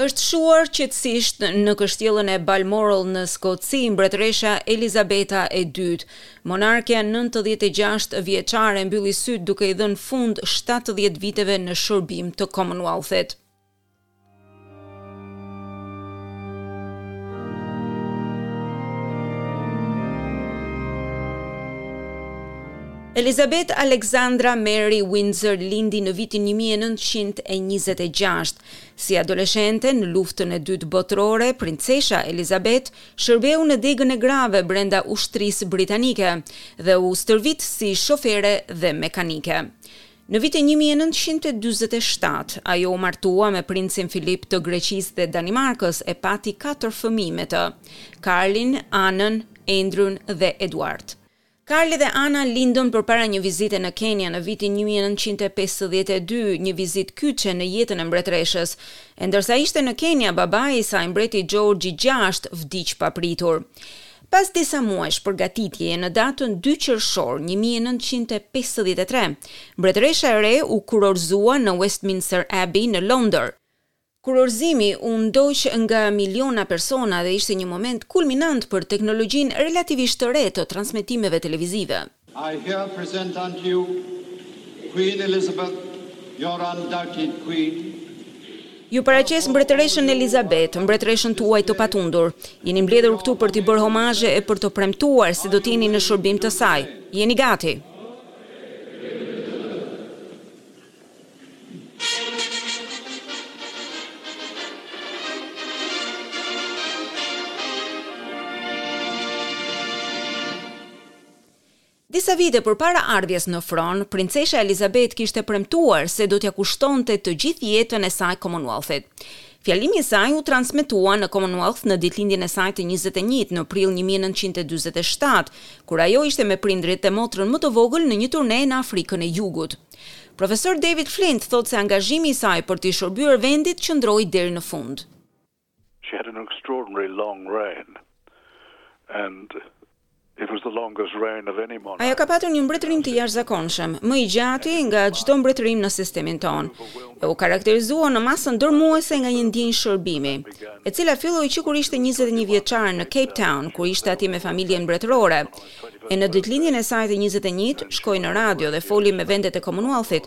Është shuar qetësisht në kështjellën e Balmoral në Skoci, mbretëresha Elizabeta e dytë. Monarkja 96 vjeçare mbylli sytë duke i dhënë fund 70 viteve në shërbim të Commonwealth-it. Elizabeth Alexandra Mary Windsor lindi në vitin 1926. Si adoleshente në luftën e dytë botërore, princesha Elizabeth shërbeu në degën e grave brenda ushtrisë britanike dhe u stërvit si shofere dhe mekanike. Në vitin një mijë e nëntëqind e dyzet e shtatë, ajo u martua me princin Filip të Greqisë dhe Danimarkës e pati katër fëmijë me të, Karlin, Anën, Endryn dhe Eduart. Karli dhe Ana lindën përpara një vizite në Kenia në vitin një mijë e nëntëqind e pesëdhjetë e dy, një vizitë kyçe në jetën e mbretëreshës. E ndërsa ishte në Kenia, babai i saj, mbreti Xhorxh i gjashtë, vdiq papritur. Pas disa muajsh përgatitjeje në datën dy qershor një mijë e nëntëqind e pesëdhjetë e tre, mbretëresha e re u kurorëzua në Westminster Abbey në Londër. Kurorëzimi u ndoq nga miliona persona dhe ishte një moment kulminant për teknologjinë relativisht të re të transmetimeve televizive. I here present unto you Queen Elizabeth, your undoubted Queen. Ju paraqes Mbretëreshën Elizabeth, Mbretëreshën tuaj të patundur. Jeni mbledhur këtu për t'i bërë homazhe e për të premtuar se do të jeni në shërbim të saj. Jeni gati? Disa vite përpara ardhjes në fron, Princesha Elizabeth kishte premtuar se do t'ia kushtonte të gjithë jetën e saj Commonwealth-it. Fjalimi i saj u transmetua në Commonwealth në ditëlindjen e saj të njëzet e një në prill një mijë e nëntëqind e dyzet e shtatë, kur ajo ishte me prindërit dhe motrën më të vogël në një turne në Afrikën e Jugut. Profesor David Flint thotë se angazhimi i saj për t'i shërbyer vendit qëndroi deri në fund. She had an extraordinary long reign and it was the longest reign of any monarch. Ajo ka patur një mbretërim të jashtëzakonshëm, më i gjati nga çdo mbretërim në sistemin tonë, e u karakterizua në masën dërmuese nga një ndjenjë shërbimi, e cila filloi që kur ishte njëzet e një vjeçare në Cape Town, kur ishte atje me familjen mbretërore, e në ditëlindjen e saj të njëzet e njëtë shkoi në radio dhe foli me vendet e Commonwealth-it,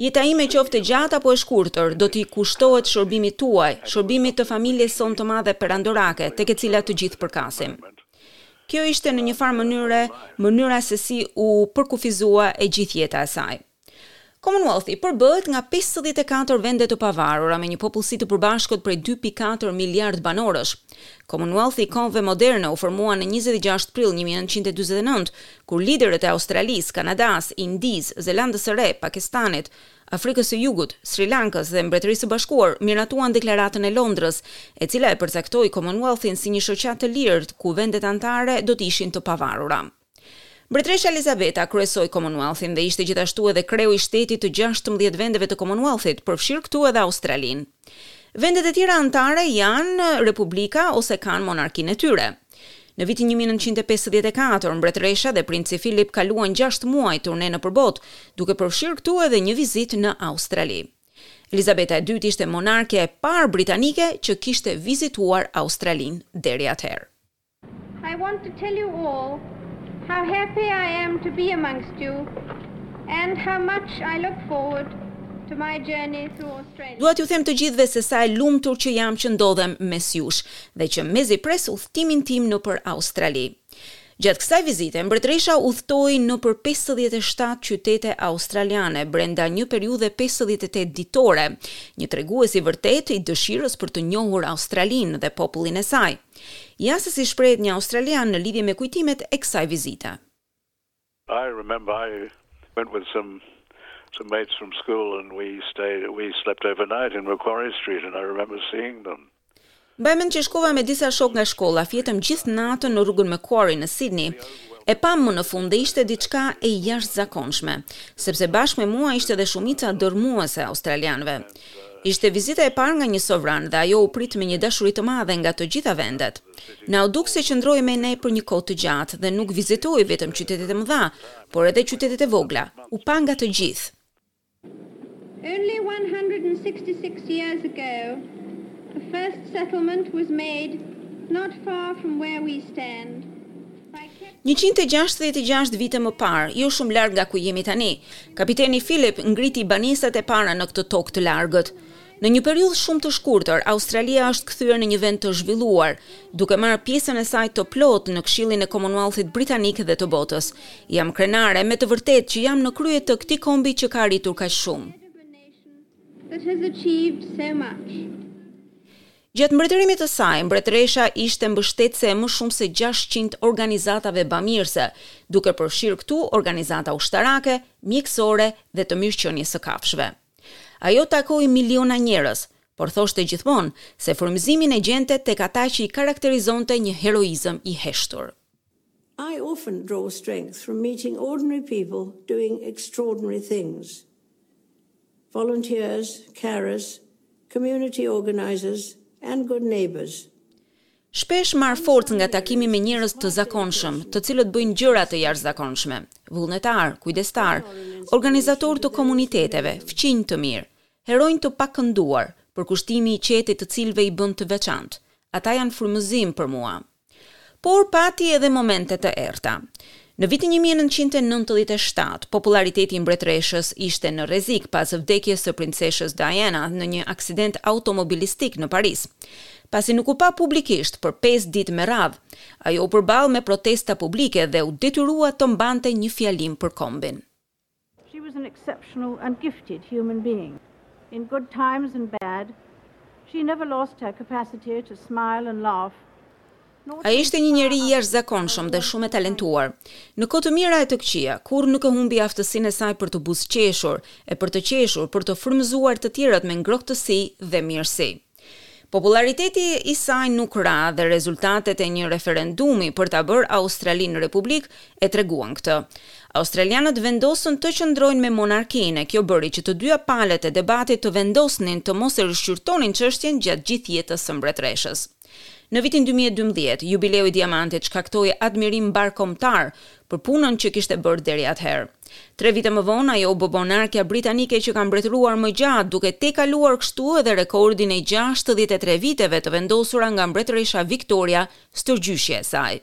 Jeta ime qoftë e gjatë apo e shkurtër, do t'i kushtohet shërbimit tuaj, shërbimit të familjes sonë të madhe perandorake, tek e cila të gjithë përkasim. Kjo ishte në një farë mënyre mënyra se si u përkufizua e gjithë jeta e saj. Commonwealth-i përbëhet nga pesëdhjetë e katër vende të pavarura me një popullsi të përbashkët prej dy pikë katër miliardë banorësh. Commonwealth-i i kohëve moderne u formua në njëzet e gjashtë prill një mijë e nëntëqind e dyzet e nëntë, kur liderët e Australisë, Kanadasë, Indisë, Zelandës së Re, Pakistanit, Afrikës së Jugut, Sri Lankës dhe Mbretërisë së Bashkuar miratuan Deklaratën e Londrës, e cila e përcaktoi Commonwealth-in si një shoqatë të lirë, ku vendet anëtare do të ishin të pavarura. Mbretëresha Elizabeta kryesoi Commonwealth-in dhe ishte gjithashtu edhe kreu i shtetit të gjashtëmbëdhjetë vendeve të Commonwealth-it, përfshirë këtu edhe Australinë. Vendet e tjera anëtare janë republika ose kanë monarkinë e tyre. Në vitin një mijë e nëntëqind e pesëdhjetë e katër, mbretëresha dhe princi Philip kaluan gjashtë muaj turne nëpër botë, duke përfshirë këtu edhe një vizitë në Australi. Elizabeta e Dytë ishte monarke e parë britanike që kishte vizituar Australinë deri atëherë. I want to tell you all how happy I am to be amongst you and how much I look forward to my journey through Australia. Dua t'ju them të gjithëve se sa e lumtur që jam që ndodhem mes jush dhe që mezi pres udhëtimin tim nëpër Australi. Gjatë kësaj vizite, Mbretëresha udhëtoi nëpër pesëdhjetë e shtatë qytete australiane brenda një periudhe pesëdhjetë e tetë ditore, një tregues i vërtetë i dëshirës për të njohur Australinë dhe popullin e saj. Ja se si shprehet një australian në lidhje me kujtimet e kësaj vizite. I remember I went with some some mates from school and we stayed we slept overnight in Macquarie Street and I remember seeing them. Mbaj mend që shkova me disa shokë nga shkolla, fjetëm gjithë natën në rrugën Macquarie në Sydney. E pamë më në fund dhe ishte diçka e jashtëzakonshme, sepse bashkë me mua ishte dhe shumica dërmuese e australianëve. Ishte vizita e parë nga një sovran dhe ajo u prit me një dashuri të madhe nga të gjitha vendet. Na u duk se qëndroi me ne për një kohë të gjatë dhe nuk vizitoi vetëm qytetet e mëdha, por edhe qytetet e vogla, u pa nga të gjithë. Only 166 years ago, the first settlement was made not far from where we stand. Njëqind e gjashtëdhjetë e gjashtë vite më parë, jo shumë larg nga ku jemi tani, kapiteni Philip ngriti banesat e para në këtë tokë të largët. Në një periudhë shumë të shkurtër, Australia është kthyer në një vend të zhvilluar, duke marrë pjesën e saj të plotë në Këshillin e Commonwealth-it Britanik dhe të botës. Jam krenare me të vërtetë që jam në krye të këtij kombi që ka arritur kaq shumë. Gjatë mbretërimit të saj, mbretëresha ishte mbështetëse e më shumë se gjashtëqind organizatave bamirëse, duke përfshirë këtu organizata ushtarake, mjekësore dhe të mirëqenies së kafshëve. Ajo takoi miliona njerëz, por thoshte gjithmonë se frymëzimin e gjente tek ata që i karakterizonte një heroizëm i heshtur. I often draw strength from meeting ordinary people doing extraordinary things, volunteers, carers, community organizers and good neighbours. Shpesh marr forcë nga takimi me njerëz të zakonshëm, të cilët bëjnë gjëra të jashtëzakonshme, vullnetarë, kujdestarë, organizatorë të komuniteteve, fqinj të mirë, heronj të pakënduar, përkushtimi i qetë i të cilëve i i bën të veçantë. Ata janë frymëzim për mua. Por pati edhe momente të errëta. Në vitin një mijë e nëntëqind e nëntëdhjetë e shtatë, popullariteti i mbretëreshës ishte në rrezik pas vdekjes së princeshës Diana në një aksident automobilistik në Paris. Pasi nuk u pa publikisht për pesë ditë me radhë, ajo u përball me protesta publike dhe u detyrua të mbante një fjalim për kombin. She was an exceptional and gifted human being. In good times and bad, she never lost her capacity to smile and laugh, nor to Ajo ishte një njeri i jashtëzakonshëm dhe shumë e talentuar. Në kohë të mira e të këqija, kurrë nuk e humbi aftësinë e saj për të buzëqeshur e për të qeshur, për të frymëzuar të tjerët me ngrohtësi dhe mirësi. Popullariteti i saj nuk ra dhe rezultatet e një referendumi për ta bërë Australinë republikë e treguan këtë. Australianët vendosën të qëndrojnë me monarkinë e kjo bëri që të dyja palët e debatit të vendosnin të mos e rishqyrtonin çështjen gjatë gjithë jetës së mbretëreshës. Në vitin dy mijë e dymbëdhjetë, Jubileu i Diamantit shkaktoi admirim mbarëkombëtar për punën që kishte bërë deri atëherë. Tre vite më vonë, ajo u bë monarkja britanike që ka mbretëruar më gjatë, duke tejkaluar kështu edhe rekordin e gjashtëdhjetë e tre viteve të vendosura nga Mbretëresha Viktoria, stërgjyshja e saj.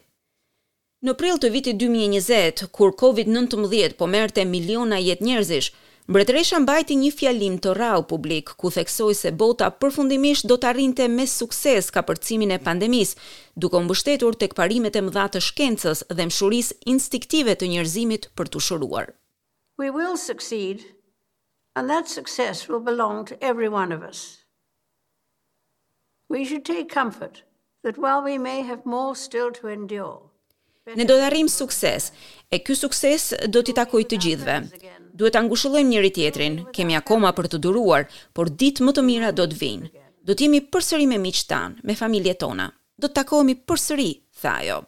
Në prill të vitit dy mijë e njëzet, kur Covid nëntëmbëdhjetë po merrte miliona jetë njerëzish, Mbretëresha mbajti një fjalim të rrallë publik, ku theksoi se bota përfundimisht do të arrinte me sukses kapërcimin e pandemisë, duke u mbështetur tek parimet e mëdha të shkencës dhe dhembshurisë instinktive të njerëzimit për t'u shëruar. We will succeed, and that success will belong to every one of us. We should take comfort that while we may have more still to endure, Ne do të arrijmë sukses, e ky sukses do t'i takojë të gjithëve. Duhet ta ngushëllojmë njëri-tjetrin, kemi akoma për të duruar, por ditë më të mira do të vijnë. Do të jemi përsëri me miqtë tanë, me familjet tona. Do të takohemi përsëri, tha ajo.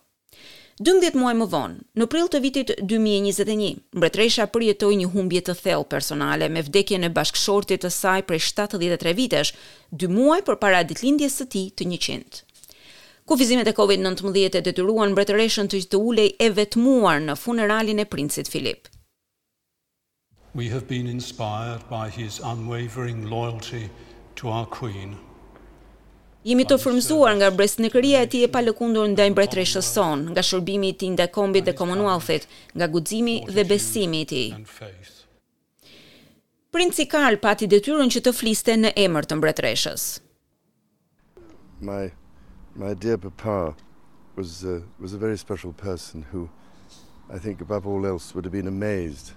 Dymbëdhjetë muaj më vonë, në prill të vitit dy mijë e njëzet e një, mbretëresha përjetoi një humbje të thellë personale me vdekjen e bashkëshortit të saj prej shtatëdhjetë e tre vitesh, dy muaj përpara ditëlindjes së tij të njëqind. Kufizimet e Covid nëntëmbëdhjetë e detyruan mbretëreshën të ulej e vetmuar në funeralin e Princit Philip. We have been inspired by his unwavering loyalty to our Queen. Jemi të frymëzuar nga besnikëria e tij e palëkundur ndaj Mbretëreshës sonë, nga shërbimi i tij ndaj kombit dhe Commonwealth-it, nga guximi dhe besimi i tij. Princi Karl pati detyrën që të fliste në emër të Mbretëreshës. My my dear papa was a was a very special person who I think above all else would have been amazed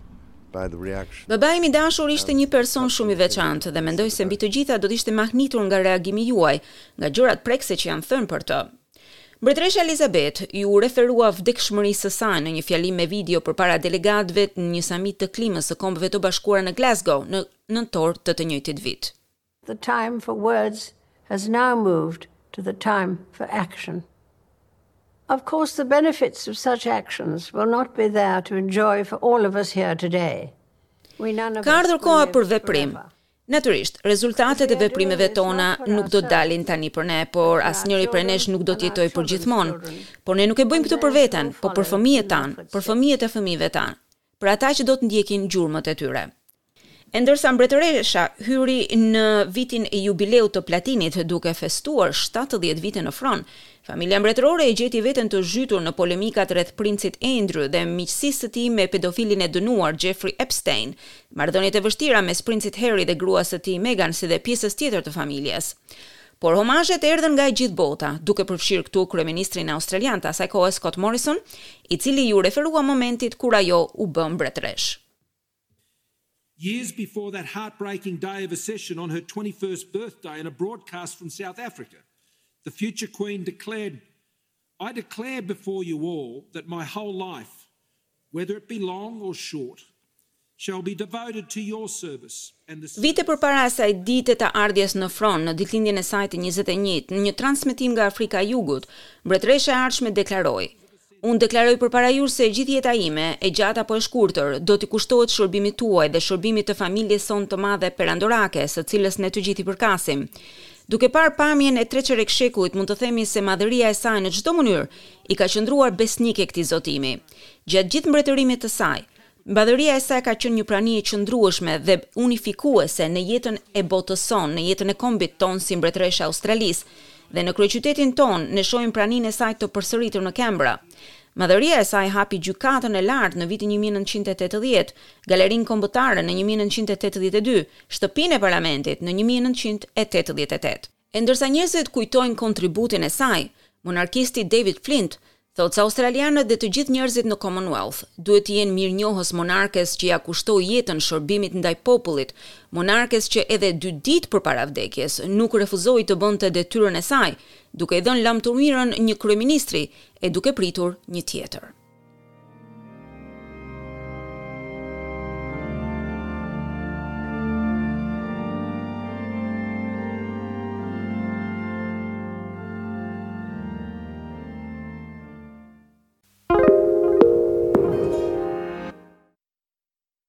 Babai im i dashur ishte një person shumë i veçantë dhe mendoj se mbi të gjitha do të ishte mahnitur nga reagimi juaj, nga gjërat prekëse që janë thënë për të. Mbretëresha Elizabeth iu referua vdekshmërisë së saj në një fjalim me video përpara delegatëve në një samit të klimës së Kombeve të Bashkuara në Glasgow në nëntor të të njëjtit vit. The time for words has now moved to the time for action. Of course the benefits of such actions will not be there to enjoy for all of us here today. Ka ardhur koha për veprim. Natyrisht, rezultatet e veprimeve tona nuk do të dalin tani për ne, por asnjëri prej nesh nuk do të jetojë përgjithmonë. Por ne nuk e bëjmë këtë për veten, po për fëmijët tanë, për fëmijët e fëmijëve tanë. për ata që do të ndjekin gjurmët e tyre. E ndërsa mbretëresha hyri në vitin e jubileut të platinit duke festuar shtatëdhjetë vite në fron, familja mbretërore e gjeti veten të zhytur në polemikat rreth princit Andrew dhe miqësisë së tij me pedofilin e dënuar Jeffrey Epstein, marrëdhëniet e vështira mes princit Harry dhe gruas së tij Meghan si dhe pjesës tjetër të familjes. Por homazhet erdhën nga e gjithë bota, duke përfshirë këtu kryeministrin australian të asaj kohe Scott Morrison, i cili iu referua momentit kur ajo u bë mbretëreshë. years before that heartbreaking day of accession on her twenty first birthday in a broadcast from South Africa the future Queen declared I declare before you all that my whole life, whether it be long or short, shall be devoted to your service and the service. Vite përpara asaj dite të ardhjes në fron, në ditëlindjen e saj të njëzet e njëjtë, në një transmetim nga Afrika e Jugut, Mbretëresha e ardhshme deklaroi, Unë deklaroj përpara jush se e gjithë jeta ime, e gjatë apo e shkurtër, do t'i kushtohet shërbimit tuaj dhe shërbimit të familjes sonë të madhe perandorake, së cilës ne të gjithë i përkasim. Duke parë pamjen e tre çerek shekujve mund të themi se madhëria e saj në çdo mënyrë i ka qëndruar besnike këtij zotimi. Gjatë gjithë mbretërimit të saj, madhëria e saj ka qenë një prani e qëndrueshme dhe unifikuese në jetën e botës sonë, në jetën e kombit tonë si mbretëreshë e Australisë. Dhe në kryeqytetin tonë ne shohim praninë e saj të përsëritur në Kembra. Madhëria e saj hapi Gjykatën e Lartë në vitin një mijë e nëntëqind e tetëdhjetë, Galerinë Kombëtare në një mijë e nëntëqind e tetëdhjetë e dy, Shtëpinë e Parlamentit në një mijë e nëntëqind e tetëdhjetë e tetë. E ndërsa njerëzit kujtojnë kontributin e saj, monarkisti David Flint thotë se australianët dhe të gjithë njerëzit në Commonwealth duhet t'i jenë mirënjohës monarkes që ia kushtoi jetën shërbimit ndaj popullit, monarkes që edhe dy ditë përpara vdekjes nuk refuzoi të bënte detyrën e saj, duke i dhënë lamtumirën një kryeministri, e duke pritur një tjetër.